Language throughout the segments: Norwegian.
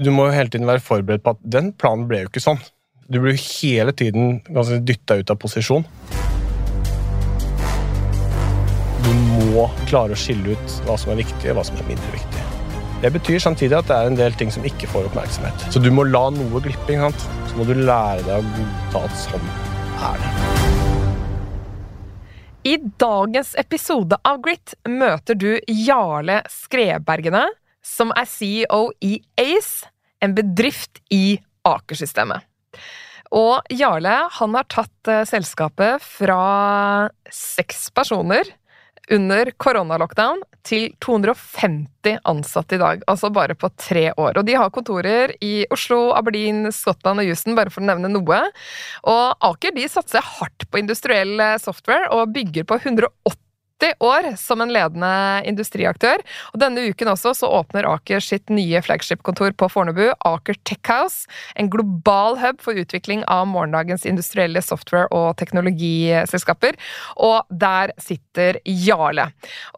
du må jo hele tiden være forberedt på at den planen ble jo ikke sånn. Du blir jo hele tiden ganske dytta ut av posisjon. Du må klare å skille ut hva som er viktig, og hva som er mindre viktig. Det betyr samtidig at det er en del ting som ikke får oppmerksomhet. Så du må la noe glippe. sant? Så må du lære deg å godta at sånn er det. I dagens episode av Grit møter du Jarle Skrebergene, som er CEO i Ace, en bedrift i Aker-systemet. Og Jarle han har tatt eh, selskapet fra seks personer under koronalockdown til 250 ansatte i dag, altså bare på tre år. Og de har kontorer i Oslo, Aberdeen, Skottland og Houston, bare for å nevne noe. Og Aker de satser hardt på industriell eh, software og bygger på 180 år som en ledende industriaktør. Og denne uken også så åpner Aker sitt nye flagship-kontor på Fornebu, Aker Tech House. En global hub for utvikling av morgendagens industrielle software- og teknologiselskaper. Og der sitter Jarle.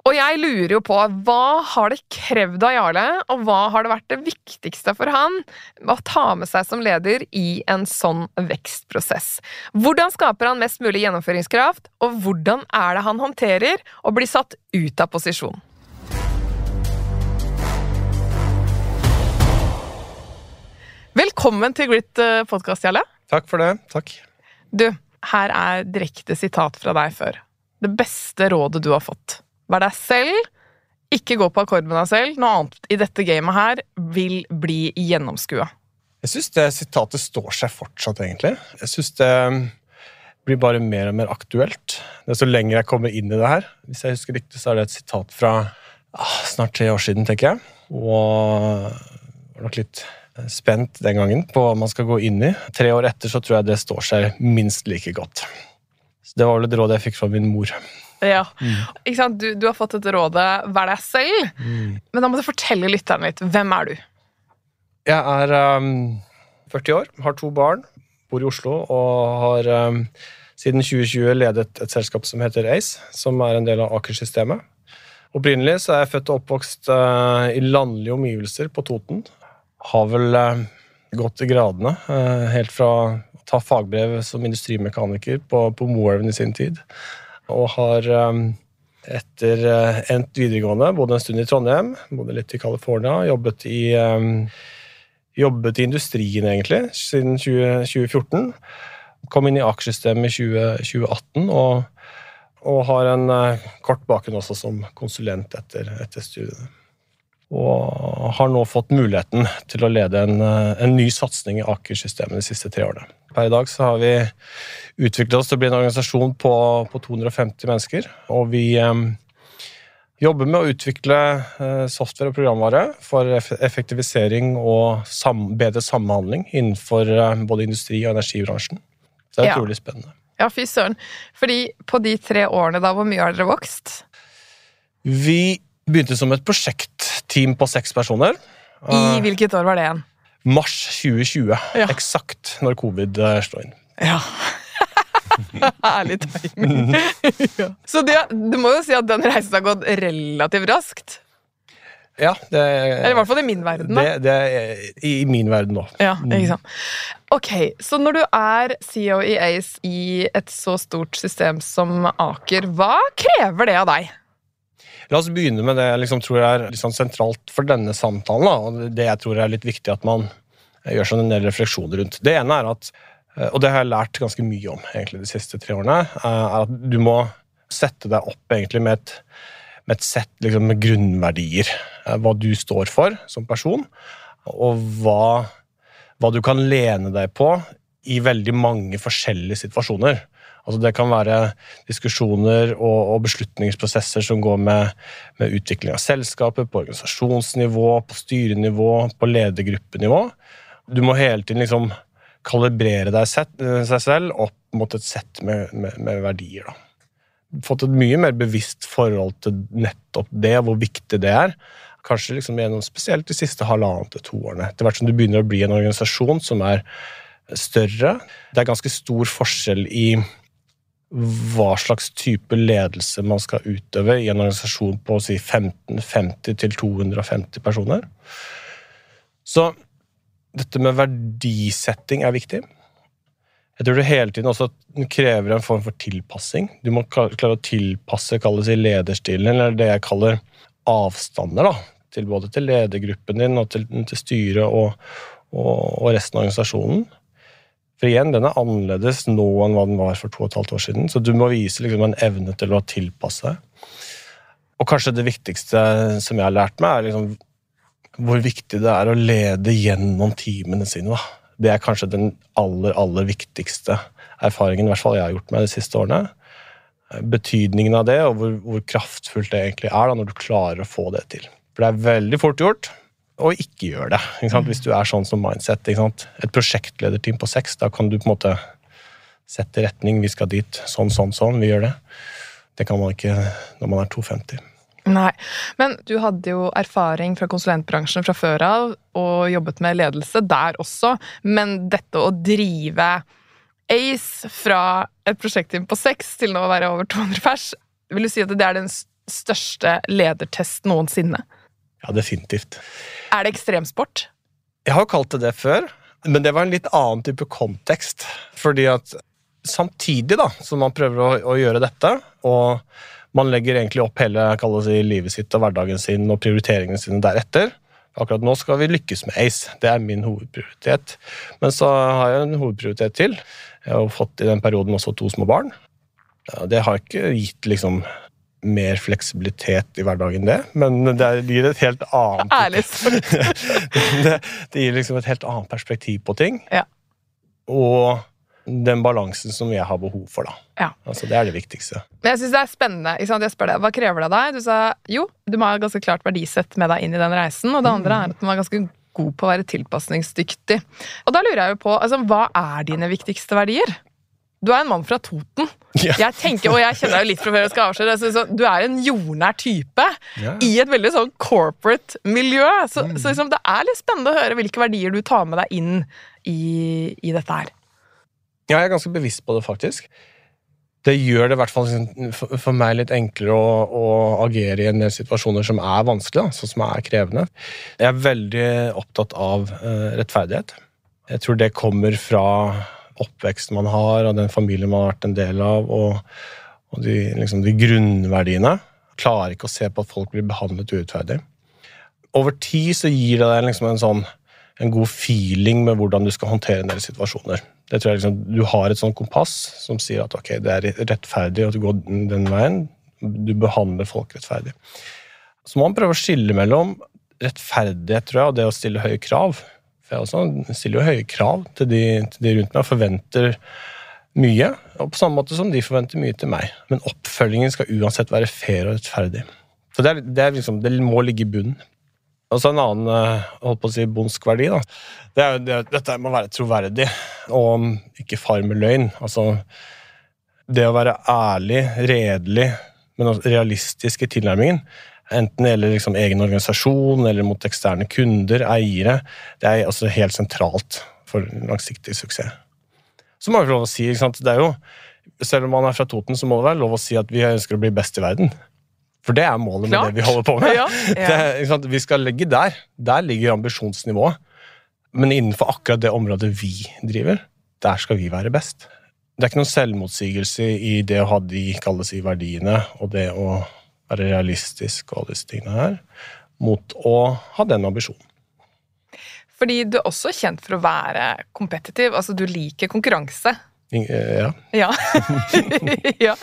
Og jeg lurer jo på, hva har det krevd av Jarle, og hva har det vært det viktigste for han å ta med seg som leder i en sånn vekstprosess? Hvordan skaper han mest mulig gjennomføringskraft, og hvordan er det han håndterer og blir satt ut av posisjon. Velkommen til Grit eh, Jarle. Takk for det. Takk. Du, her er direkte sitat fra deg før. Det beste rådet du har fått. Vær deg selv. Ikke gå på akkord med deg selv. Noe annet i dette gamet her vil bli gjennomskua. Jeg syns det sitatet står seg fortsatt, egentlig. Jeg syns det blir bare mer og mer aktuelt. Desto lenger jeg kommer inn i det her. Hvis jeg husker riktig, så er det et sitat fra ah, snart tre år siden, tenker jeg. Og var nok litt spent den gangen på hva man skal gå inn i. Tre år etter så tror jeg det står seg minst like godt. Så Det var vel et råd jeg fikk fra min mor. Ja, mm. ikke sant? Du, du, har fått dette rådet 'vær deg selv', mm. men da må du fortelle lytteren litt. Hvem er du? Jeg er um, 40 år, har to barn, bor i Oslo og har um, siden 2020 ledet et selskap som heter Ace, som er en del av Aker-systemet. Opprinnelig så er jeg født og oppvokst uh, i landlige omgivelser på Toten. Har vel uh, gått i gradene, helt fra å ta fagbrev som industrimekaniker på, på Moelven i sin tid, og har etter endt videregående bodde en stund i Trondheim, bodde litt i California, jobbet i jobbet i industrien, egentlig, siden 20, 2014. Kom inn i aksjesystemet i i 2018 og, og, har en uh, kort bakgrunn også som konsulent etter, etter, studiene. Og har nå fått muligheten til å lede en, uh, en ny satsing i Aker-systemet de siste tre årene. Per i dag så har vi utviklet oss til å bli en organisasjon på, på 250 mennesker. Og vi um, Jobber med å utvikle eh, software og programvare for effektivisering og sam bedre samhandling innenfor eh, både industri- og energibransjen. Så det er utrolig spennende. Ja, fy søren. Fordi på de tre årene, da, hvor mye har dere vokst? Vi begynte som et prosjektteam på seks personer. I eh, hvilket år var det igjen? Mars 2020. Ja. Eksakt når covid slo inn. Ja. Ærlig timing. ja. Så det, du må jo si at den reisen har gått relativt raskt? Ja. Det, Eller i hvert fall i min verden. da. Det, det er I min verden òg. Ja, ikke sant. Ok, Så når du er CEO i Ace i et så stort system som Aker, hva krever det av deg? La oss begynne med det jeg liksom tror er liksom sentralt for denne samtalen. Da, og det jeg tror er litt viktig at man gjør seg en del refleksjoner rundt. Det ene er at og det har jeg lært ganske mye om egentlig de siste tre årene. Eh, er at Du må sette deg opp egentlig med et, med et sett liksom, med grunnverdier. Eh, hva du står for som person, og hva, hva, du kan lene deg på i veldig mange forskjellige situasjoner. Altså Det kan være diskusjoner og, og beslutningsprosesser som går med, med utvikling av selskapet, på organisasjonsnivå, på styrenivå, på ledergruppenivå. Du må hele tiden liksom kalibrere deg set, seg selv opp mot et sett med, med, med verdier. Da. Fått et mye mer bevisst forhold til nettopp det, hvor viktig det er. Kanskje liksom gjennom spesielt de siste halvannet til to årene. Etter hvert som du begynner å bli en organisasjon som er større. Det er ganske stor forskjell i hva slags type ledelse man skal utøve i en organisasjon på si 1550 til 250 personer. Så dette med verdisetting er viktig. Jeg tror det hele tiden også krever en form for tilpassing. Du må klare å tilpasse kalles i lederstilen, eller det jeg kaller avstander, da, til både til ledergruppen din og til, til styret og, og, og, resten av organisasjonen. For igjen, den er annerledes nå enn hva den var for to og et halvt år siden. Så du må vise liksom, en evne til å tilpasse. Og kanskje det viktigste som jeg har lært meg, er liksom hvor viktig det er å lede gjennom teamene sine. Da. Det er kanskje den aller, aller viktigste erfaringen i hvert fall jeg har gjort meg de siste årene. Betydningen av det, og hvor, hvor kraftfullt det egentlig er da, når du klarer å få det til. For det er veldig fort gjort å ikke gjøre det. Ikke Hvis du er sånn som mindset. Et prosjektlederteam på seks, da kan du på en måte sette retning. Vi skal dit. Sånn, sånn, sånn. Vi gjør det. Det kan man ikke når man er 250. Nei, Men du hadde jo erfaring fra konsulentbransjen fra før av, og jobbet med ledelse der også. Men dette å drive Ace fra et prosjektteam på seks til nå å være over 200 pers, vil du si at det er den største ledertest noensinne? Ja, definitivt. Er det ekstremsport? Jeg har kalt det det før, men det var en litt annen type kontekst. Fordi at samtidig da, som man prøver å, å gjøre dette, og man legger egentlig opp hele si, livet sitt og hverdagen sin og prioriteringene sine deretter. Akkurat nå skal vi lykkes med ACE. Det er min hovedprioritet. Men så har jeg en hovedprioritet til. Jeg har fått i den perioden også to små barn. Det har ikke gitt liksom mer fleksibilitet i hverdagen, det, men det gir et helt annet Ærlig det, det, gir liksom et helt annet perspektiv på ting. Ja. Og den balansen som jeg har behov for. da. Ja. Altså, Det er det viktigste. Men jeg synes det er spennende. Jeg spør deg, Hva krever det av deg? Du sa jo, du må ha ganske klart verdisett med deg inn i den reisen. Og det andre er at du må være ganske god på å være tilpasningsdyktig. Og da lurer jeg jo på, altså, hva er dine viktigste verdier? Du er en mann fra Toten. Ja. Jeg tenker, og jeg kjenner deg litt fra før jeg skal avsløre altså, Du er en jordnær type ja. i et veldig sånn corporate miljø. Så, mm. så liksom, det er litt spennende å høre hvilke verdier du tar med deg inn i, i dette her. Ja, jeg er ganske bevisst på det, faktisk. Det gjør det i hvert fall liksom, for meg litt enklere å, å, agere i en del situasjoner som er vanskelige, sånn som er krevende. Jeg er veldig opptatt av uh, rettferdighet. Jeg tror det kommer fra oppveksten man har, og den familien man har vært en del av, og, og de, liksom, de, grunnverdiene. Jeg klarer ikke å se på at folk blir behandlet urettferdig. Over tid så gir det deg liksom en sånn en god feeling med hvordan du skal håndtere en del situasjoner. Det tror jeg liksom, Du har et sånt kompass som sier at ok, det er rettferdig at du går den veien. Du behandler folk rettferdig. Så må man prøve å skille mellom rettferdighet tror jeg, og det å stille høye krav. For jeg stiller jo høye krav til de, til de rundt meg og forventer mye. Og på samme måte som de forventer mye til meg. Men oppfølgingen skal uansett være fair og rettferdig. Så det, er, det, er liksom, det må ligge i bunnen. Og så en annen eh, holdt på å si, bondsk verdi. da. Det er, det, dette må være troverdig, og ikke far med løgn. Altså, det å være ærlig, redelig, men realistisk i tilnærmingen, enten det gjelder liksom egen organisasjon eller mot eksterne kunder, eiere, det er altså helt sentralt for langsiktig suksess. Så må jeg få lov å si, det er jo, Selv om man er fra Toten, så må det være lov å si at vi ønsker å bli best i verden. For det er målet Klart. med det vi holder på med. Ja, ja. Det, vi skal ligge der. Der ligger ambisjonsnivået. Men innenfor akkurat det området vi driver, der skal vi være best. Det er ikke noen selvmotsigelse i det å ha de kalles i verdiene, og det å være realistisk og alle disse tingene her, mot å ha den ambisjonen. Fordi du er også kjent for å være kompetitiv. Altså, du liker konkurranse. Eh, ja. Ja. ja.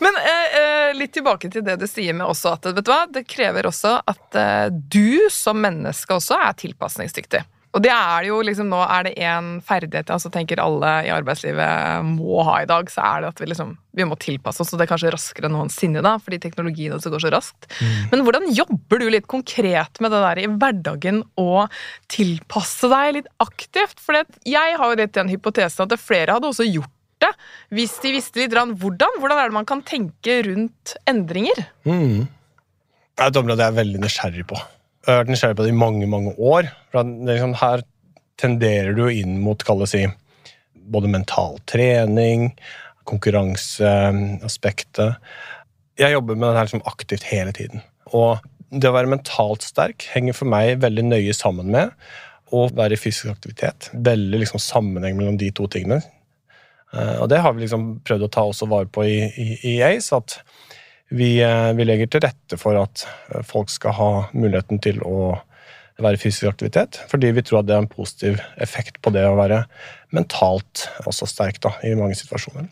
Men eh, eh, litt tilbake til det du sier med også at vet du hva, det krever også at eh, du som menneske også er tilpasningsdyktig. Og det er det jo liksom nå er det en ferdighet jeg altså tenker alle i arbeidslivet må ha i dag, så er det at vi liksom vi må tilpasse oss, og det er kanskje raskere enn noensinne, da, fordi teknologien også går så raskt. Mm. Men hvordan jobber du litt konkret med det der i hverdagen å tilpasse deg litt aktivt? For jeg har jo litt den hypotesen at flere hadde også gjort det, hvis de visste litt rann, hvordan. Hvordan er det man kan tenke rundt endringer? Mm. Det er et område jeg er veldig nysgjerrig på. Jeg har vært nysgjerrig på det i mange mange år. For liksom, her tenderer du inn mot kall si, både mental trening, konkurranseaspektet. Jeg jobber med det her liksom aktivt hele tiden. Og det å være mentalt sterk henger for meg veldig nøye sammen med å være i fysisk aktivitet. Veldig liksom sammenheng mellom de to tingene. Eh, og det har vi liksom prøvd å ta også vare på i, i, i ACE. At vi, eh, vi, legger til rette for at eh, folk skal ha muligheten til å være fysisk aktivitet. Fordi vi tror at det har en positiv effekt på det å være mentalt også sterk da, i mange situasjoner.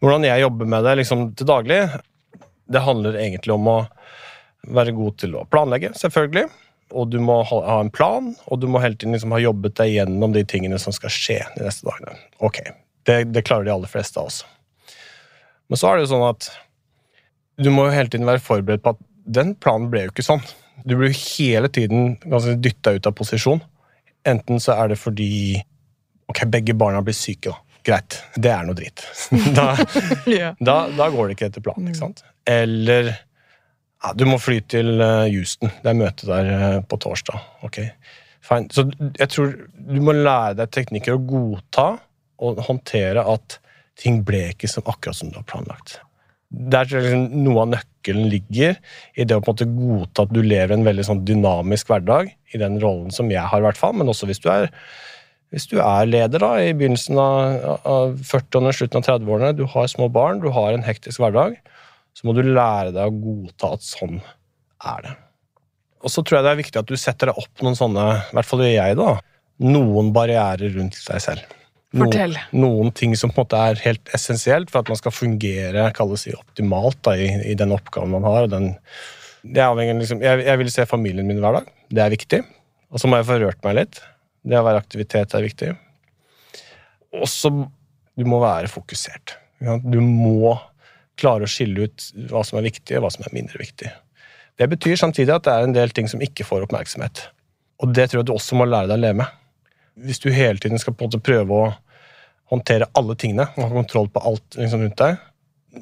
Hvordan jeg jobber med det liksom, til daglig, det handler egentlig om å være god til å planlegge, selvfølgelig. Og du må ha en plan, og du må hele tiden liksom ha jobbet deg gjennom de tingene som skal skje de neste dagene. Ok, det, det klarer de aller fleste av oss. Men så er det jo sånn at du må jo hele tiden være forberedt på at den planen ble jo ikke sånn. Du blir hele tiden ganske dytta ut av posisjon. Enten så er det fordi ok, begge barna blir syke, da. Greit, det er noe dritt. da, yeah. da, da, går det ikke etter planen. ikke sant? Eller ja, du må fly til uh, Houston. Det er møte der uh, på torsdag. Ok, fine. Så jeg tror du må lære deg teknikker å godta og håndtere at ting ble ikke som akkurat som du har planlagt. Der tror jeg liksom noe av nøkkelen ligger i det å på en måte godta at du lever en veldig sånn dynamisk hverdag, i den rollen som jeg har, i hvert fall, men også hvis du er, hvis du er leder da, i begynnelsen av, av 40-årene, slutten av 30-årene, du har små barn, du har en hektisk hverdag, så må du lære deg å godta at sånn er det. Og så tror jeg det er viktig at du setter deg opp noen sånne, i hvert fall gjør jeg, da, noen barrierer rundt deg selv. Noen, noen, ting som på en måte er helt essensielt for at man skal fungere kalles optimalt da, i, i, den oppgaven man har. Den, liksom, jeg, jeg, vil se familien min hver dag. Det er viktig. Og så må jeg få rørt meg litt. Det å være aktivitet er viktig. Og så du må være fokusert. Du må klare å skille ut hva som er viktig, og hva som er mindre viktig. Det betyr samtidig at det er en del ting som ikke får oppmerksomhet. Og det tror jeg du også må lære deg å leve med. Hvis du hele tiden skal på en måte prøve å håndtere alle tingene og ha kontroll på alt liksom, rundt deg,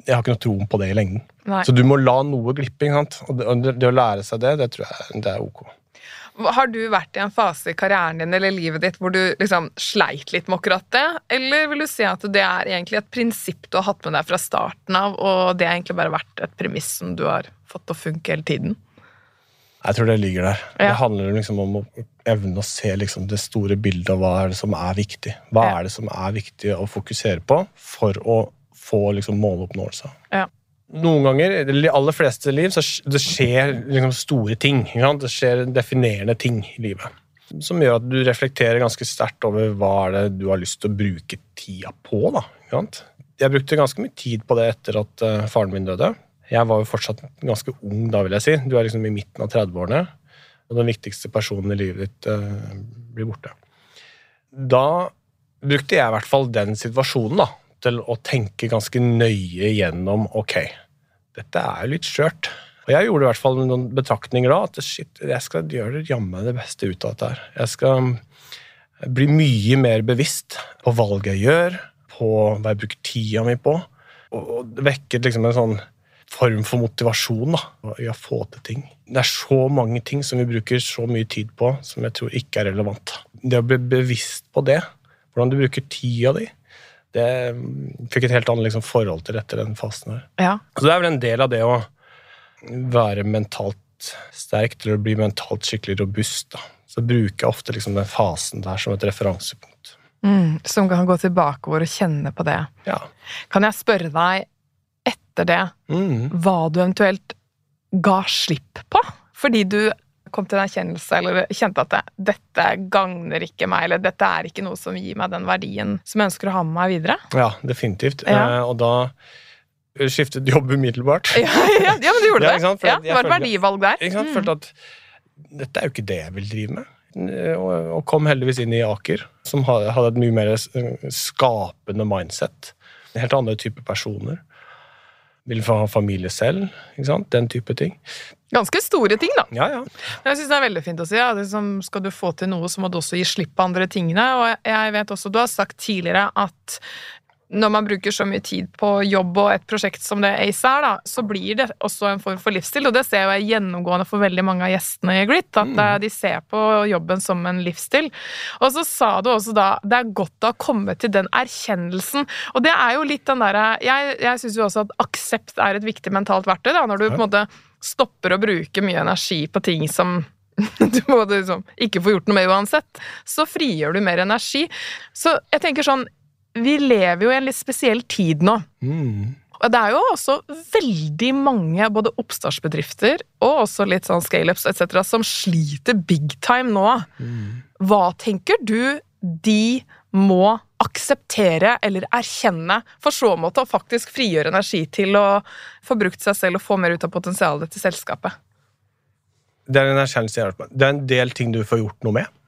jeg har ikke noe tro på det i lengden. Nei. Så du må la noe glippe. Og det, det, å lære seg det, det tror jeg det er ok. Har du vært i en fase i karrieren din eller livet ditt hvor du liksom sleit litt med akkurat det? Eller vil du si at det er egentlig et prinsipp du har hatt med deg fra starten av, og det har egentlig bare vært et premiss som du har fått til å funke hele tiden? Jeg tror det ligger der. Ja. Det handler liksom om å evne å se liksom det store bildet av hva er det som er viktig. Hva ja. er det som er viktig å fokusere på for å få liksom måloppnåelse. Ja. Noen ganger, i de aller fleste liv, så det skjer liksom store ting. Det skjer definerende ting i livet. Som gjør at du reflekterer ganske sterkt over hva er det du har lyst til å bruke tida på. Da. Jeg brukte ganske mye tid på det etter at uh, faren min døde. Jeg var jo fortsatt ganske ung da, vil jeg si. Du er liksom i midten av 30-årene, og den viktigste personen i livet ditt eh, blir borte. Da brukte jeg i hvert fall den situasjonen da, til å tenke ganske nøye gjennom ok, dette er jo litt skjørt. Og jeg gjorde i hvert fall noen betraktninger da, at shit, jeg skal gjøre jammen det beste ut av dette her. Jeg skal bli mye mer bevisst på valget jeg gjør, på hva jeg bruker tida mi på. Og det vekket liksom en sånn form for motivasjon da, i å få til ting. Det er så mange ting som vi bruker så mye tid på, som jeg tror ikke er relevant. Det å bli bevisst på det, hvordan du bruker tida di, det fikk et helt annet liksom, forhold til etter den fasen her. Ja. Så det er vel en del av det å være mentalt sterk til å bli mentalt skikkelig robust. da. Så bruker jeg ofte liksom, den fasen der som et referansepunkt. Mm, som kan gå tilbake og kjenne på det. Ja. Kan jeg spørre deg, etter det, mm. hva du eventuelt ga slipp på? Fordi du kom til en erkjennelse eller kjente at det, dette gagner ikke meg, eller dette er ikke noe som gir meg den verdien som jeg ønsker å ha med meg videre? Ja, definitivt. Ja. Eh, og da skiftet jobb umiddelbart. Ja, ja, ja men du gjorde det. ja, det var et verdivalg der. Ikke sant? Mm. Følte at dette er jo ikke det jeg vil drive med. Og kom heldigvis inn i Aker, som hadde et mye mer skapende mindset. Helt andre typer personer vil få ha familie selv. ikke sant? Den type ting. Ganske store ting, da. Ja, ja. Jeg synes det er veldig fint å si. Ja. Liksom, skal du få til noe, så må du også gi slipp på andre tingene. Og jeg vet også, du har sagt tidligere at når man bruker så mye tid på jobb og et prosjekt som det ACE er, da, så blir det også en form for livsstil. Og det ser jeg gjennomgående for veldig mange av gjestene i Grit, at mm. Eh, de ser på jobben som en livsstil. Og så sa du også da det er godt å ha kommet til den erkjennelsen. Og det er jo litt den derre Jeg, jeg syns jo også at aksept er et viktig mentalt verktøy, da, når du på en måte stopper å bruke mye energi på ting som du må liksom ikke få gjort noe med uansett, så frigjør du mer energi. Så jeg tenker sånn Vi lever jo i en litt spesiell tid nå. Mm. Og det er jo også veldig mange både oppstartsbedrifter og også litt sånn scaleups etc. som sliter big time nå. Mm. Hva tenker du de må akseptere eller erkjenne, for så måte å faktisk frigjøre energi til å få brukt seg selv og få mer ut av potensialet til selskapet? Det er en erkjennelse jeg har hørt meg. Det er en del ting du får gjort noe med,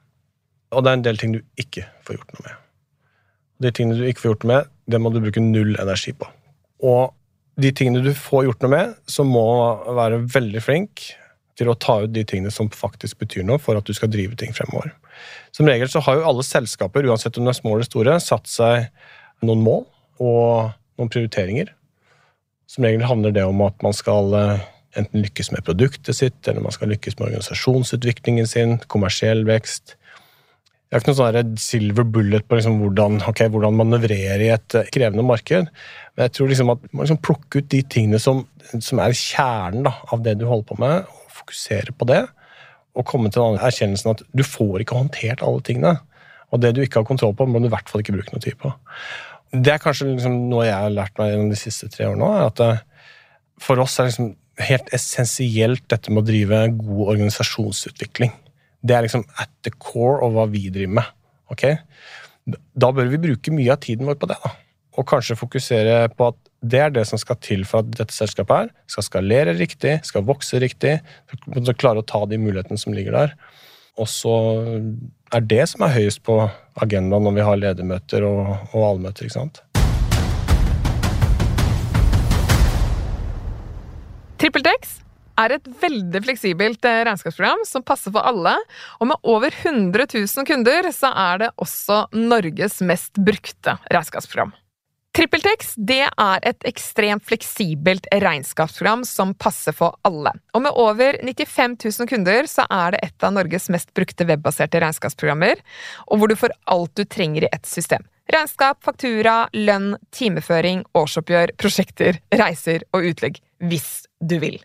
og det er en del ting du ikke får gjort noe med. De tingene du ikke får gjort noe med, det må du bruke null energi på. Og de tingene du får gjort noe med, så må være veldig flink til å ta ut de tingene som faktisk betyr noe for at du skal drive ting fremover. Som regel så har jo alle selskaper, uansett om de er små eller store, satt seg noen mål og noen prioriteringer. Som regel handler det om at man skal eh, enten lykkes med produktet sitt, eller man skal lykkes med organisasjonsutviklingen sin, kommersiell vekst. Det har ikke noe sånn silver bullet på liksom hvordan, okay, hvordan manøvrere i et eh, krevende marked. Men jeg tror liksom at man liksom plukke ut de tingene som, som er kjernen da, av det du holder på med, og fokusere på det. Og komme til den erkjennelsen at du får ikke håndtert alle tingene. Og det du ikke har kontroll på, må du i hvert fall ikke bruke noe tid på. Det er kanskje liksom noe jeg har lært meg gjennom de siste tre årene. òg. at eh, For oss er det liksom helt essensielt dette med å drive god organisasjonsutvikling. Det er liksom at the core av hva vi driver med. ok? Da bør vi bruke mye av tiden vår på det. da. Og kanskje fokusere på at det er det som skal til for at dette selskapet her skal skalere riktig, skal vokse riktig, skal klare å ta de mulighetene som ligger der. Og så er det som er høyest på agendaen når vi har ledermøter og, og allmøter. ikke sant? TrippelTex er et veldig fleksibelt eh, regnskapsprogram som passer for alle, og med over 100 000 kunder så er det også Norges mest brukte regnskapsprogram. TrippelTex det er et ekstremt fleksibelt regnskapsprogram som passer for alle. Og med over 95 000 kunder så er det et av Norges mest brukte webbaserte regnskapsprogrammer, og hvor du får alt du trenger i ett system. Regnskap, faktura, lønn, timeføring, årsoppgjør, prosjekter, reiser og utlegg, hvis du vil.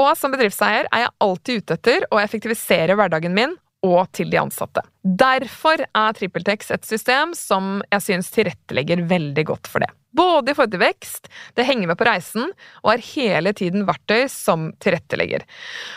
Og som bedriftseier er jeg alltid ute etter å effektivisere hverdagen min og til de ansatte. Derfor er TrippelTex et system som jeg synes tilrettelegger veldig godt for det. Både i forhold til vekst, det henger med på reisen, og er hele tiden verktøy som tilrettelegger.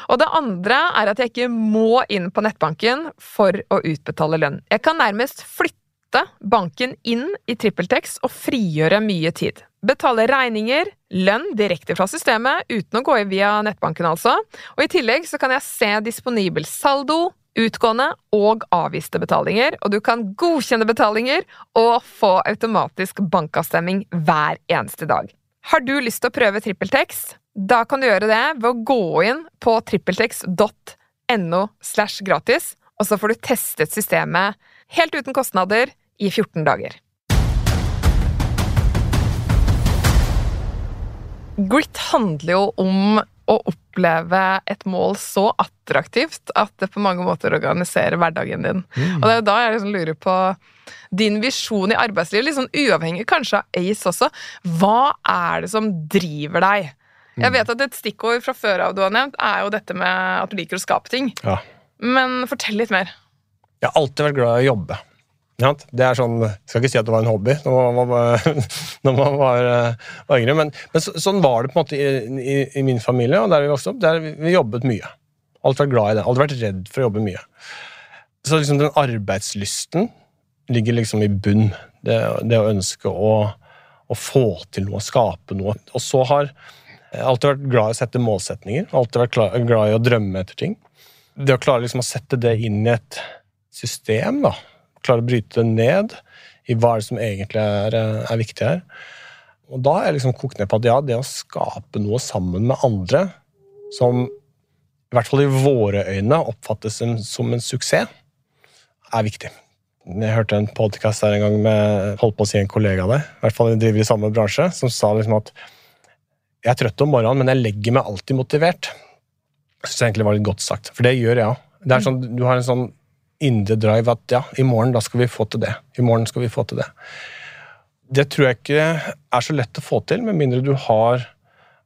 Og det andre er at jeg ikke må inn på nettbanken for å utbetale lønn. Jeg kan nærmest flytte banken inn i TrippelTex og frigjøre mye tid. Betale regninger, lønn direkte fra systemet, uten å gå via nettbanken altså. Og i tillegg så kan jeg se disponibel saldo, utgående og avviste betalinger, og du kan godkjenne betalinger og få automatisk bankavstemming hver eneste dag. Har du lyst til å prøve TrippelTex? Da kan du gjøre det ved å gå inn på trippeltex.no slash gratis, og så får du testet systemet helt uten kostnader i 14 dager. Grit handler jo om å oppleve et mål så attraktivt at det på mange måter organiserer hverdagen din. Mm. Og det er jo da jeg liksom lurer på din visjon i arbeidslivet, sånn uavhengig kanskje av ACE også. Hva er det som driver deg? Jeg vet at et stikkord fra før av du har nevnt, er jo dette med at du liker å skape ting. Ja. Men fortell litt mer. Jeg har alltid vært glad i å jobbe. Det er sånn, Jeg skal ikke si at det var en hobby når man var, når man var, eh, var yngre, men, men så, sånn var det på en måte i, i, i, min familie. og der Vi vokste opp, der vi jobbet mye. Alltid vært glad i det. Aldri vært redd for å jobbe mye. Så liksom den arbeidslysten ligger liksom i bunn. Det, det å ønske å, å, få til noe, skape noe. Og så har jeg alltid vært glad i å sette målsetninger. Alltid vært glad i å drømme etter ting. Det å klare liksom å sette det inn i et system, da klare å bryte det ned i hva er det som egentlig er, eh, er viktig her. Og da har jeg liksom kokt ned på at ja, det å skape noe sammen med andre som i hvert fall i våre øyne oppfattes som, som en suksess, er viktig. Jeg hørte en podkast her en gang med holdt på å si en kollega av deg, i hvert fall driver i samme bransje, som sa liksom at jeg er trøtt om morgenen, men jeg legger meg alltid motivert. Jeg synes egentlig var litt godt sagt, for det gjør jeg òg. Sånn, du har en sånn indre drive at ja, i morgen da skal vi få til det. I morgen skal vi få til det. Det tror jeg ikke er så lett å få til, med mindre du har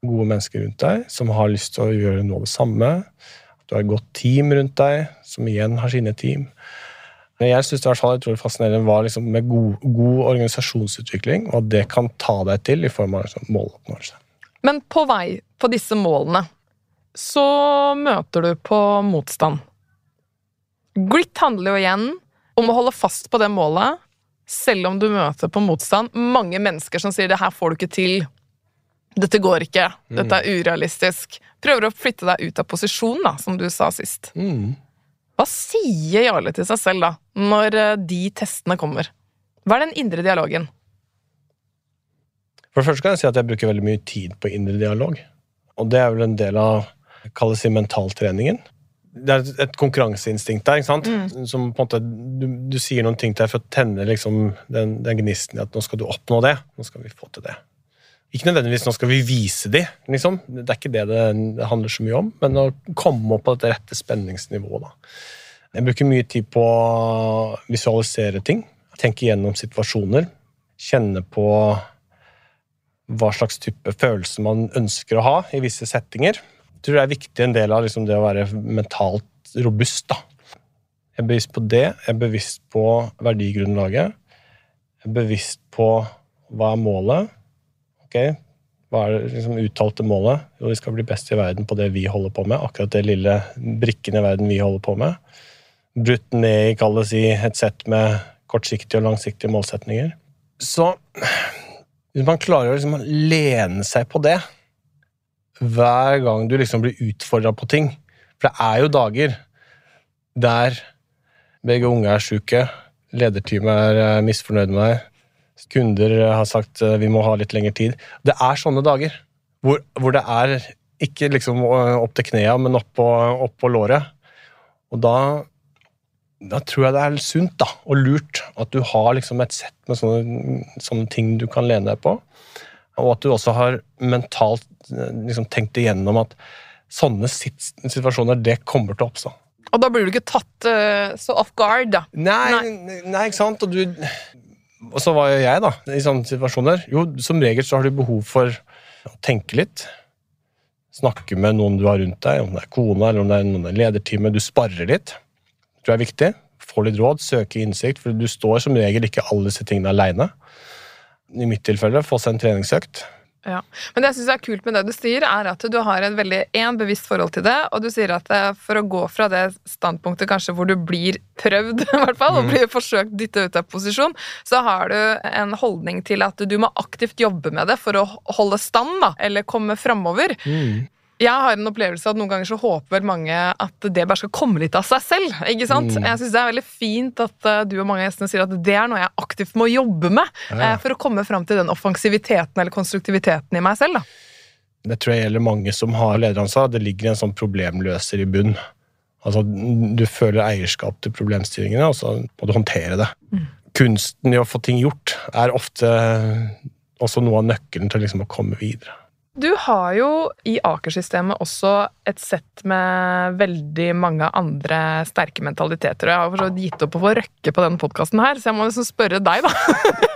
gode mennesker rundt deg som har lyst til å gjøre noe av det samme. At Du har et godt team rundt deg, som igjen har sine team. Men jeg synes det var utrolig fascinerende var liksom med god, god, organisasjonsutvikling, og at det kan ta deg til i form av liksom måloppnåelse. Men på vei på disse målene så møter du på motstand. Grit handler jo igjen om å holde fast på det målet, selv om du møter på motstand. Mange mennesker som sier 'det her får du ikke til', 'dette går ikke', 'dette er urealistisk'. Prøver å flytte deg ut av posisjon, da, som du sa sist. Mm. Hva sier Jarle til seg selv da, når eh, de testene kommer? Hva er den indre dialogen? For det første kan jeg si at jeg bruker veldig mye tid på indre dialog. Og det er vel en del av kalles mentaltreningen. Det er et konkurranseinstinkt der. ikke sant? Mm. Som på en måte, du, du sier noen ting til deg for å tenne liksom den, den gnisten i at nå skal du oppnå det. Nå skal vi få til det. Ikke nødvendigvis nå skal vi vise de, liksom. Det er ikke det det, handler så mye om. Men å komme opp på dette rette spenningsnivået. da. Jeg bruker mye tid på å visualisere ting. Tenke gjennom situasjoner. Kjenne på hva slags type følelse man ønsker å ha i visse settinger. Tror det er viktig en del av liksom det å være mentalt robust. da. Jeg er bevisst på det. Jeg er bevisst på verdigrunnlaget. Jeg er bevisst på hva er målet. Ok, Hva er det liksom uttalte målet? Jo, vi skal bli best i verden på det vi holder på med. Akkurat det lille brikken i verden vi holder på med. Brutt ned i kalles et sett med kortsiktige og langsiktige målsetninger. Så hvis man klarer å liksom lene seg på det hver gang du liksom blir utfordra på ting For det er jo dager der begge unge er sjuke, lederteamet er eh, misfornøyd med deg, kunder har sagt eh, vi må ha litt lengre tid. Det er sånne dager hvor, hvor det er ikke liksom opp til knea, men opp på, opp låret. Og da, da tror jeg det er sunt da, og lurt at du har liksom et sett med sånne, sånne ting du kan lene deg på. Og at du også har mentalt eh, liksom, tenkt igjennom at sånne situasjoner, det kommer til å oppstå. Og da blir du ikke tatt uh, så off guard, da. Nei, nei. ikke sant? Og, du, og så var jo jeg, da, i sånne situasjoner. Jo, som regel så har du behov for å tenke litt. Snakke med noen du har rundt deg, om det er kona eller om det er noen i lederteamet. Du sparrer litt. Det tror jeg er viktig. Få litt råd, søke innsikt, for du står som regel ikke alle disse tingene aleine. I mitt tilfelle få seg en treningsøkt. Ja. Men det jeg synes er kult med det du sier, er at du har en veldig en bevisst forhold til det, og du sier at eh, for å gå fra det standpunktet kanskje hvor du blir prøvd, i hvert fall, og Mm. blir forsøkt dytta ut av posisjon, så har du en holdning til at du må aktivt jobbe med det for å holde stand, da, eller komme framover. Jeg har en opplevelse at noen ganger så håper mange at det bare skal komme litt av seg selv. ikke sant? Mm. Jeg synes det er veldig fint at eh, du og mange av gjestene sier at det er noe jeg aktivt må jobbe med Ja. eh, for å komme fram til den offensiviteten eller konstruktiviteten i meg selv. da. Det tror jeg gjelder mange som har lederansvar. Det ligger en sånn problemløser i bunn. Altså, Du føler eierskap til problemstillingene, og så må du håndtere det. Kunsten i å få ting gjort er ofte også noe av nøkkelen til liksom å komme videre. Du har jo i Aker-systemet også et sett med veldig mange andre sterke mentaliteter. Og jeg har gitt opp å få røkke på denne podkasten her, så jeg må liksom spørre deg, da.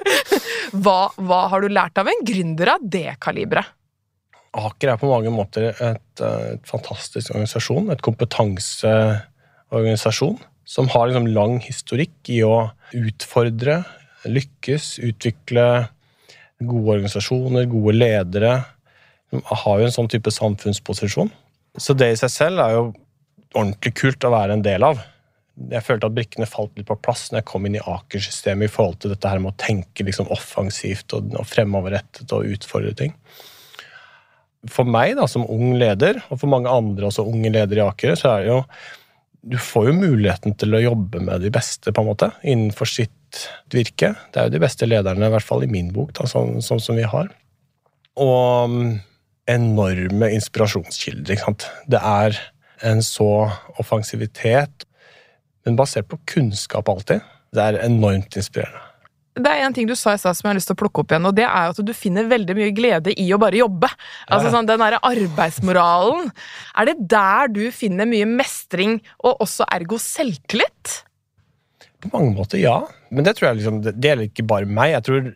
hva, hva har du lært av en gründer av det kaliberet? Aker er på mange måter et, et fantastisk organisasjon, et kompetanseorganisasjon, som har liksom lang historikk i å utfordre, lykkes, utvikle gode organisasjoner, gode ledere. Har jo en sånn type samfunnsposisjon. Så det i seg selv er jo ordentlig kult å være en del av. Jeg følte at brikkene falt litt på plass når jeg kom inn i Aker-systemet i forhold til dette her med å tenke liksom offensivt og, og fremoverrettet og utfordre ting for meg da, som ung leder, og for mange andre også unge ledere i Aker, så er det jo Du får jo muligheten til å jobbe med de beste, på en måte, innenfor sitt virke. Det er jo de beste lederne, i hvert fall i min bok, da, sånn, sånn som vi har. Og enorme inspirasjonskilder, ikke sant. Det er en så offensivitet, men basert på kunnskap alltid. Det er enormt inspirerende. Det er en ting du sa i stad som jeg har lyst til å plukke opp igjen, og det er at du finner veldig mye glede i å bare jobbe. Altså sånn, Den derre arbeidsmoralen. Er det der du finner mye mestring, og også ergo selvtillit? På mange måter, ja. Men det tror jeg liksom, det gjelder ikke bare meg. Jeg tror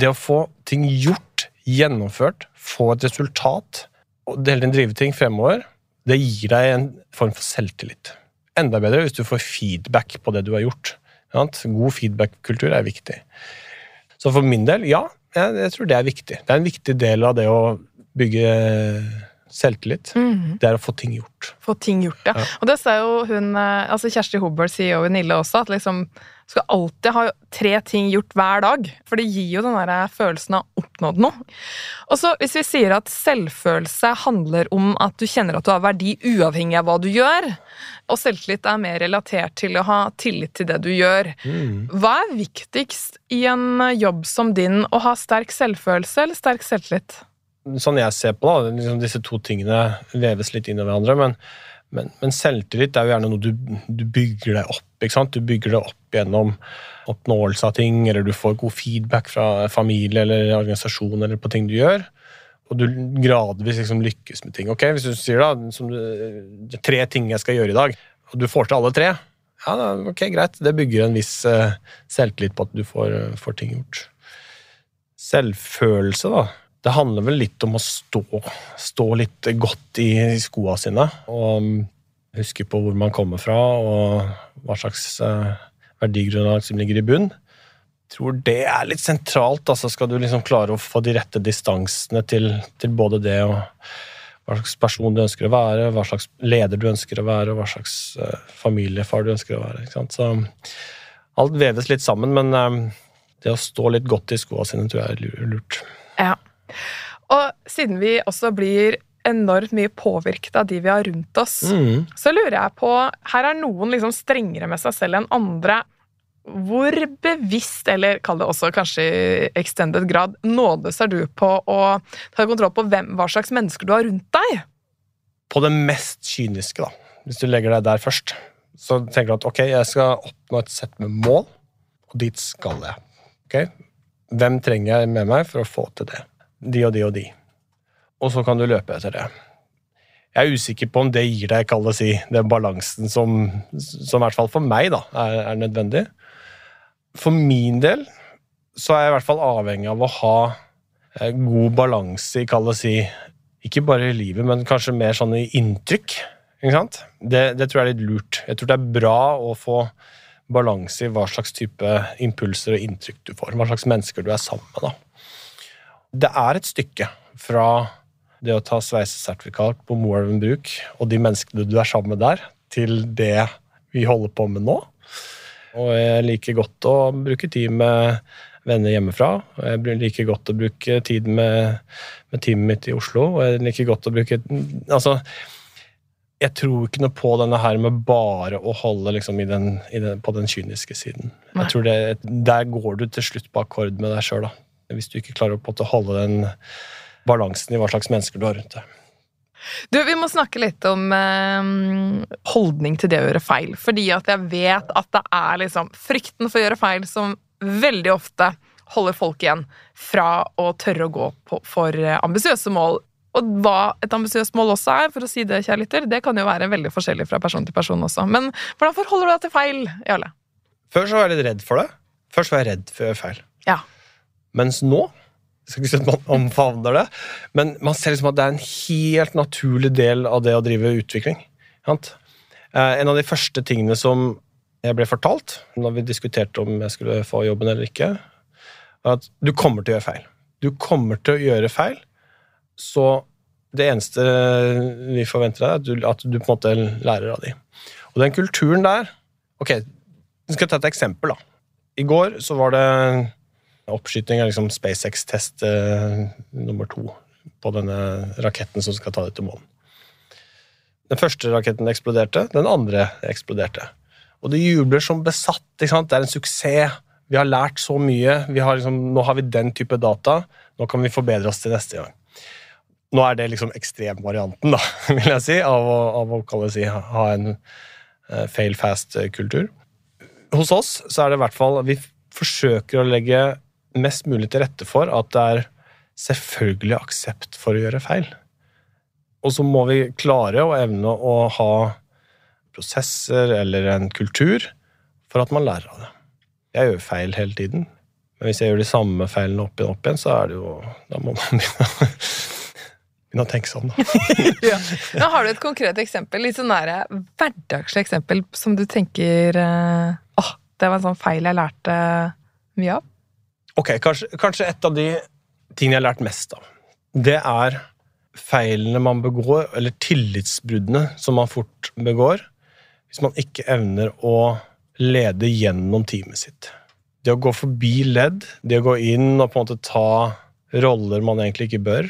det å få ting gjort, gjennomført, få et resultat, og hele tiden drive ting fremover, Det gir deg en form for selvtillit. Enda bedre hvis du får feedback på det du har gjort. God feedback-kultur er viktig. Så for min del, ja, jeg, tror det er viktig. Det er en viktig del av det å bygge selvtillit. Mm. Det er å få ting gjort. Få ting gjort, ja. ja. Og det sa jo hun, eh, altså Kjersti Hobøl, CEO i Nille også, at liksom skal alltid ha tre ting gjort hver dag. For det gir jo den der følelsen av oppnådd noe. Og så hvis vi sier at selvfølelse handler om at du kjenner at du har verdi uavhengig av hva du gjør, og selvtillit er mer relatert til å ha tillit til det du gjør, mm. hva er viktigst i en jobb som din, å ha sterk selvfølelse eller sterk selvtillit? Sånn jeg ser på det, liksom disse to tingene veves litt inn i hverandre. men men, men, selvtillit er jo gjerne noe du, du, bygger deg opp. ikke sant? Du bygger det opp gjennom oppnåelse av ting, eller du får god feedback fra familie eller organisasjon eller på ting du gjør. Og du gradvis liksom lykkes med ting. ok? Hvis du sier da, du, tre ting jeg skal gjøre i dag, og du får til alle tre, ja, da, ok, greit. Det bygger en viss uh, selvtillit på at du får, uh, får ting gjort. Selvfølelse, da det handler vel litt om å stå, stå litt godt i, skoa sine. Og um, huske på hvor man kommer fra, og hva slags uh, verdigrunnlag som ligger i bunn. Jeg tror det er litt sentralt. altså Skal du liksom klare å få de rette distansene til, til både det og hva slags person du ønsker å være, hva slags leder du ønsker å være, og hva slags uh, familiefar du ønsker å være. Så alt veves litt sammen, men um, det å stå litt godt i skoa sine tror jeg er lurt. Og siden vi også blir enormt mye påvirket av de vi har rundt oss, mm. så lurer jeg på Her er noen liksom strengere med seg selv enn andre. Hvor bevisst, eller kall det også kanskje i extended grad, nådes er du på å ta kontroll på hvem, hva slags mennesker du har rundt deg? På det mest kyniske, da. Hvis du legger deg der først. Så tenker du at ok, jeg skal oppnå et sett med mål, og dit skal jeg. Ok? Hvem trenger jeg med meg for å få til det? De og de og de. Og så kan du løpe etter det. Jeg er usikker på om det gir deg kall det si, den balansen som, som i hvert fall for meg da, er, er, nødvendig. For min del så er jeg i hvert fall avhengig av å ha eh, god balanse i kall det si, ikke bare i livet, men kanskje mer sånn i inntrykk. Ikke sant? Det, det tror jeg er litt lurt. Jeg tror det er bra å få balanse i hva slags type impulser og inntrykk du får. Hva slags mennesker du er sammen med. da det er et stykke fra det å ta sveisesertifikat på Moelven bruk og de menneskene du er sammen med der, til det vi holder på med nå. Og jeg liker godt å bruke tid med venner hjemmefra. Jeg liker godt å bruke tid med, med teamet mitt i Oslo. Og jeg liker godt å bruke Altså, jeg tror ikke noe på denne her med bare å holde liksom i den, i den, på den kyniske siden. Jeg tror det, Der går du til slutt på akkord med deg sjøl, da hvis du ikke klarer å holde den balansen i hva slags mennesker du har rundt deg. Du, Vi må snakke litt om eh, holdning til det å gjøre feil. Fordi at jeg vet at det er liksom frykten for å gjøre feil som veldig ofte holder folk igjen fra å tørre å gå på, for ambisiøse mål. Og hva et ambisiøst mål også er, for å si det, kjære lytter, det kan jo være veldig forskjellig fra person til person også. Men hvordan forholder du deg til feil, Jarle? Før så var jeg litt redd for det. Først var jeg redd for å gjøre feil. Ja. Mens nå jeg skal ikke si at man omfavner det, men man ser liksom at det er en helt naturlig del av det å drive utvikling. Eh, en av de første tingene som jeg ble fortalt når vi diskuterte om jeg skulle få jobben eller ikke, var at du kommer til å gjøre feil. Du kommer til å gjøre feil, så det eneste vi forventer deg, er at du, at du på en måte lærer av de. Og den kulturen der Ok, jeg skal ta et eksempel. da. I går så var det Oppskyting er liksom SpaceX-test eh, nummer to på denne raketten som skal ta det til månen. Den første raketten eksploderte, den andre eksploderte. Og det jubler som besatt. Det er en suksess. Vi har lært så mye. Har liksom, nå har vi den type data. Nå kan vi forbedre oss til neste gang. Nå er det liksom ekstremvarianten, da, vil jeg si, av å, av å si, ha en uh, fail fast-kultur. Hos oss så er det i hvert fall Vi forsøker å legge mest mulig til rette for at det er selvfølgelig aksept for å gjøre feil. Og så må vi klare og evne å ha prosesser eller en kultur for at man lærer av det. Jeg gjør feil hele tiden, men hvis jeg gjør de samme feilene opp igjen, opp igjen så er det jo Da må man begynne å tenke om. Da. ja. Nå har du et konkret eksempel, litt sånn nære hverdagslig eksempel som du tenker eh, åh, det var en sånn feil jeg lærte mye av? Ok, kanskje, kanskje et av de tingene jeg har lært mest av, det er feilene man begår, eller tillitsbruddene som man fort begår, hvis man ikke evner å lede gjennom teamet sitt. Det å gå forbi ledd, det å gå inn og på en måte ta roller man egentlig ikke bør,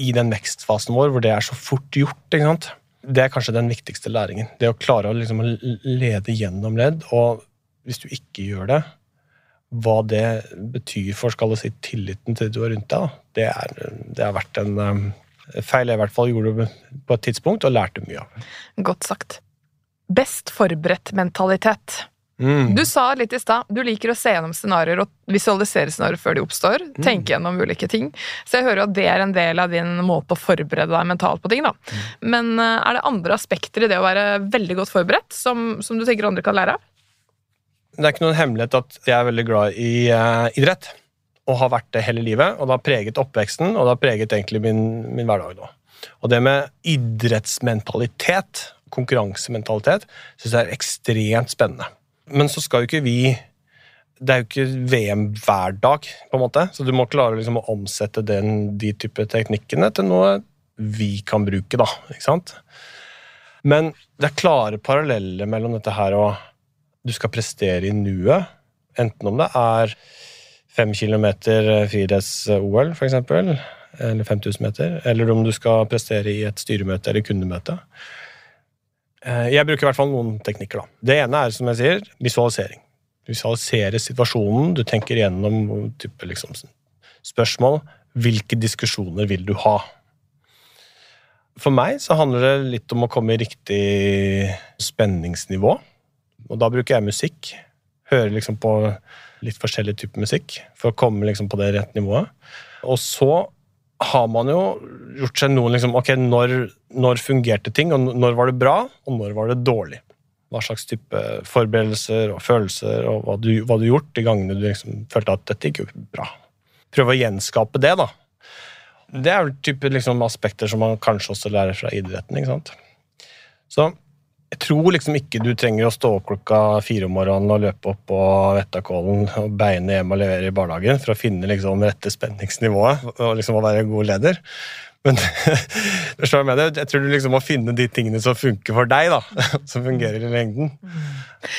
i den vekstfasen vår hvor det er så fort gjort. Det er kanskje den viktigste læringen. Det å klare å liksom lede gjennom ledd. Og hvis du ikke gjør det, hva det betyr for skal du si, tilliten til du er rundt deg, det, er, det har vært en um, feil jeg i hvert fall gjorde på et tidspunkt, og lærte mye av. Godt sagt. Best forberedt-mentalitet. Mm. Du sa litt i stad du liker å se gjennom scenarioer og visualisere scenarioer før de oppstår. Mm. Tenke gjennom ulike ting. Så jeg hører at det er en del av din måte å forberede deg mentalt på ting. da. Mm. Men uh, er det andre aspekter i det å være veldig godt forberedt som, som, du tenker andre kan lære av? Det er ikke noen hemmelighet at jeg er veldig glad i uh, idrett. Og har vært det hele livet. Og det har preget oppveksten, og det har preget egentlig min, min hverdag nå. Og det med idrettsmentalitet, konkurransementalitet, syns jeg er ekstremt spennende. Men så skal jo ikke vi Det er jo ikke VM hver dag, på en måte, så du må klare liksom å omsette den, de type teknikkene til noe vi kan bruke, da. ikke sant? Men det er klare paralleller mellom dette her og du skal prestere i nuet. Enten om det er fem kilometer friidretts-OL, f.eks., eller 5000 meter, eller om du skal prestere i et styremøte eller kundemøte. Eh, jeg bruker i hvert fall noen teknikker. da. Det ene er som jeg sier, visualisering. Du visualiserer situasjonen. Du tenker gjennom type liksom, spørsmål. Hvilke diskusjoner vil du ha? For meg så handler det litt om å komme i riktig spenningsnivå. Og da bruker jeg musikk. Hører liksom på litt forskjellig type musikk for å komme liksom på det rette nivået. Og så har man jo gjort seg noen liksom, ok, når, når, fungerte ting, og når var det bra, og når var det dårlig? Hva slags type forberedelser og følelser og hva du, du gjort de gangene du liksom følte at dette gikk jo bra. Prøve å gjenskape det, da. Det er vel type liksom, aspekter som man kanskje også lærer fra idretten. ikke sant? Så jeg tror liksom ikke du trenger å stå opp klokka fire om morgenen og løpe opp på Vettakollen og beine hjem og levere i barnehagen for å finne liksom rette spenningsnivået og liksom å være god leder. Men jeg tror du liksom må finne de tingene som funker for deg, da. Som fungerer i lengden.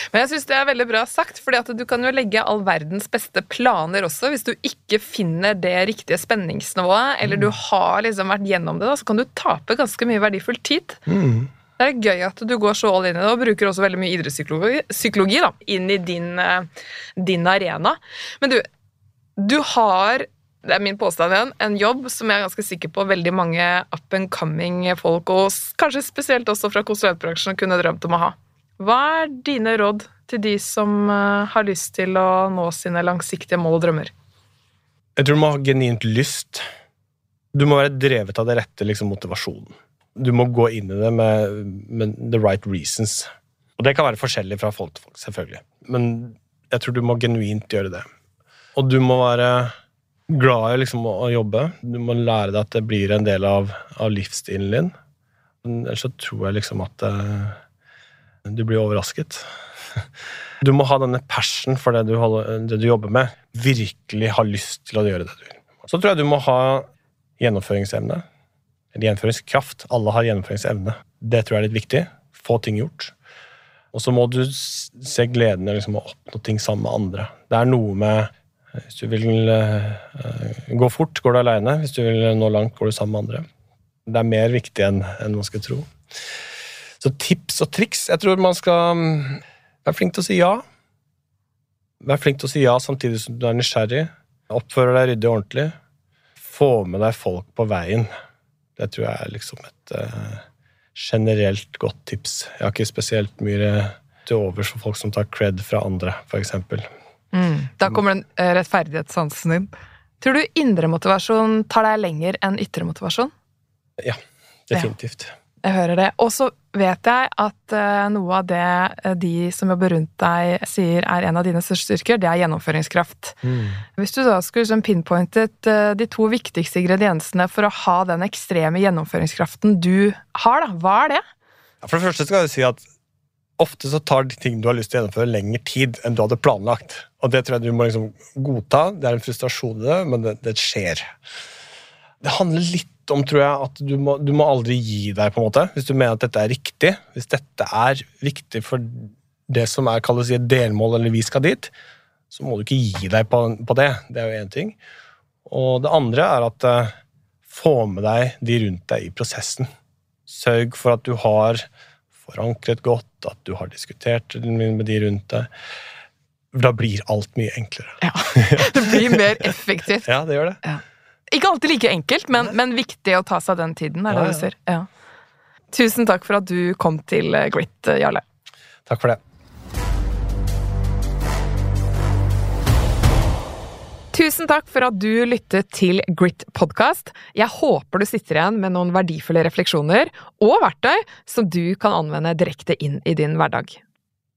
Men jeg syns det er veldig bra sagt, for du kan jo legge all verdens beste planer også. Hvis du ikke finner det riktige spenningsnivået, eller du har liksom vært gjennom det, da, så kan du tape ganske mye verdifull tid. Mm. Det er gøy at du går så all in i det, og bruker også veldig mye idrettspsykologi da, inn i din, eh, din, arena. Men du, du har, det er min påstand igjen, en jobb som jeg er ganske sikker på veldig mange up and coming folk, og kanskje spesielt også fra konsulentbransjen, kunne drømt om å ha. Hva er dine råd til de som eh, har lyst til å nå sine langsiktige mål og drømmer? Jeg tror du må ha genuint lyst. Du må være drevet av det rette liksom, motivasjonen du må gå inn i det med, med, the right reasons. Og det kan være forskjellig fra folk til folk, selvfølgelig. Men jeg tror du må genuint gjøre det. Og du må være glad i liksom å, jobbe. Du må lære deg at det blir en del av, av livsstilen din. Ellers så tror jeg liksom at uh, du blir overrasket. Du må ha denne passion for det du, holder, det du jobber med. Virkelig ha lyst til å gjøre det du vil. Så tror jeg du må ha gjennomføringsevne gjennomføringskraft. Alle har gjennomføringsevne. Det tror jeg er litt viktig. Få ting gjort. Og så må du se gleden i liksom, å oppnå ting sammen med andre. Det er noe med Hvis du vil uh, gå fort, går du aleine. Hvis du vil nå langt, går du sammen med andre. Det er mer viktig enn, man skal tro. Så tips og triks Jeg tror man skal um, være flink til å si ja. Vær flink til å si ja samtidig som du er nysgjerrig. Oppfører deg ryddig og ordentlig. Få med deg folk på veien. Det tror jeg er liksom et uh, generelt godt tips. Jeg har ikke spesielt mye til overs for folk som tar cred fra andre, f.eks. Mm, da kommer den uh, rettferdighetssansen din. Tror du indre motivasjon tar deg lenger enn ytre motivasjon? Ja, definitivt. Ja. Jeg hører det. Og så vet jeg at uh, noe av det uh, de som jobber rundt deg, sier er en av dine største styrker, det er gjennomføringskraft. Mm. Hvis du da skulle liksom pinpointet uh, de to viktigste ingrediensene for å ha den ekstreme gjennomføringskraften du har, da, hva er det? For det første skal jeg si at ofte så tar de ting du har lyst til å gjennomføre, lengre tid enn du hadde planlagt. Og det tror jeg du må liksom godta. Det er en frustrasjon i det, men det, det skjer. Det handler litt om, tror jeg, at du må, du må, aldri gi deg, på en måte, hvis du mener at dette er riktig. Hvis dette er viktig for det som er kalles et delmål, eller vi skal dit, så må du ikke gi deg på, på det. Det er jo én ting. Og det andre er at uh, få med deg de rundt deg i prosessen. Sørg for at du har forankret godt, at du har diskutert med de rundt deg. Da blir alt mye enklere. Ja, Det blir mer effektivt. ja, det gjør det. Ja. Ikke alltid like enkelt, men, men, viktig å ta seg den tiden. er det du ser. Ja. Tusen takk for at du kom til eh, Grit, eh, Jarle. Takk for det. Tusen takk for at du lyttet til Grit podkast. Jeg håper du sitter igjen med noen verdifulle refleksjoner og verktøy som du kan anvende direkte inn i din hverdag.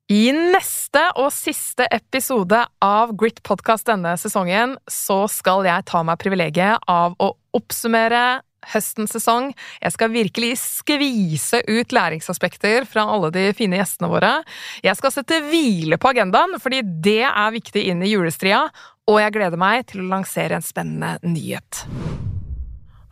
I neste og siste episode av Grit Podcast denne sesongen så skal jeg ta meg privilegiet av å oppsummere høstens sesong. Jeg skal virkelig skvise ut læringsaspekter fra alle de fine gjestene våre. Jeg skal sette hvile på agendaen, fordi det er viktig inn i julestria, og jeg gleder meg til å lansere en spennende nyhet.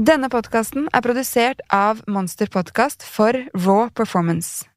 Denne podkasten er produsert av Monster Podkast for Raw Performance.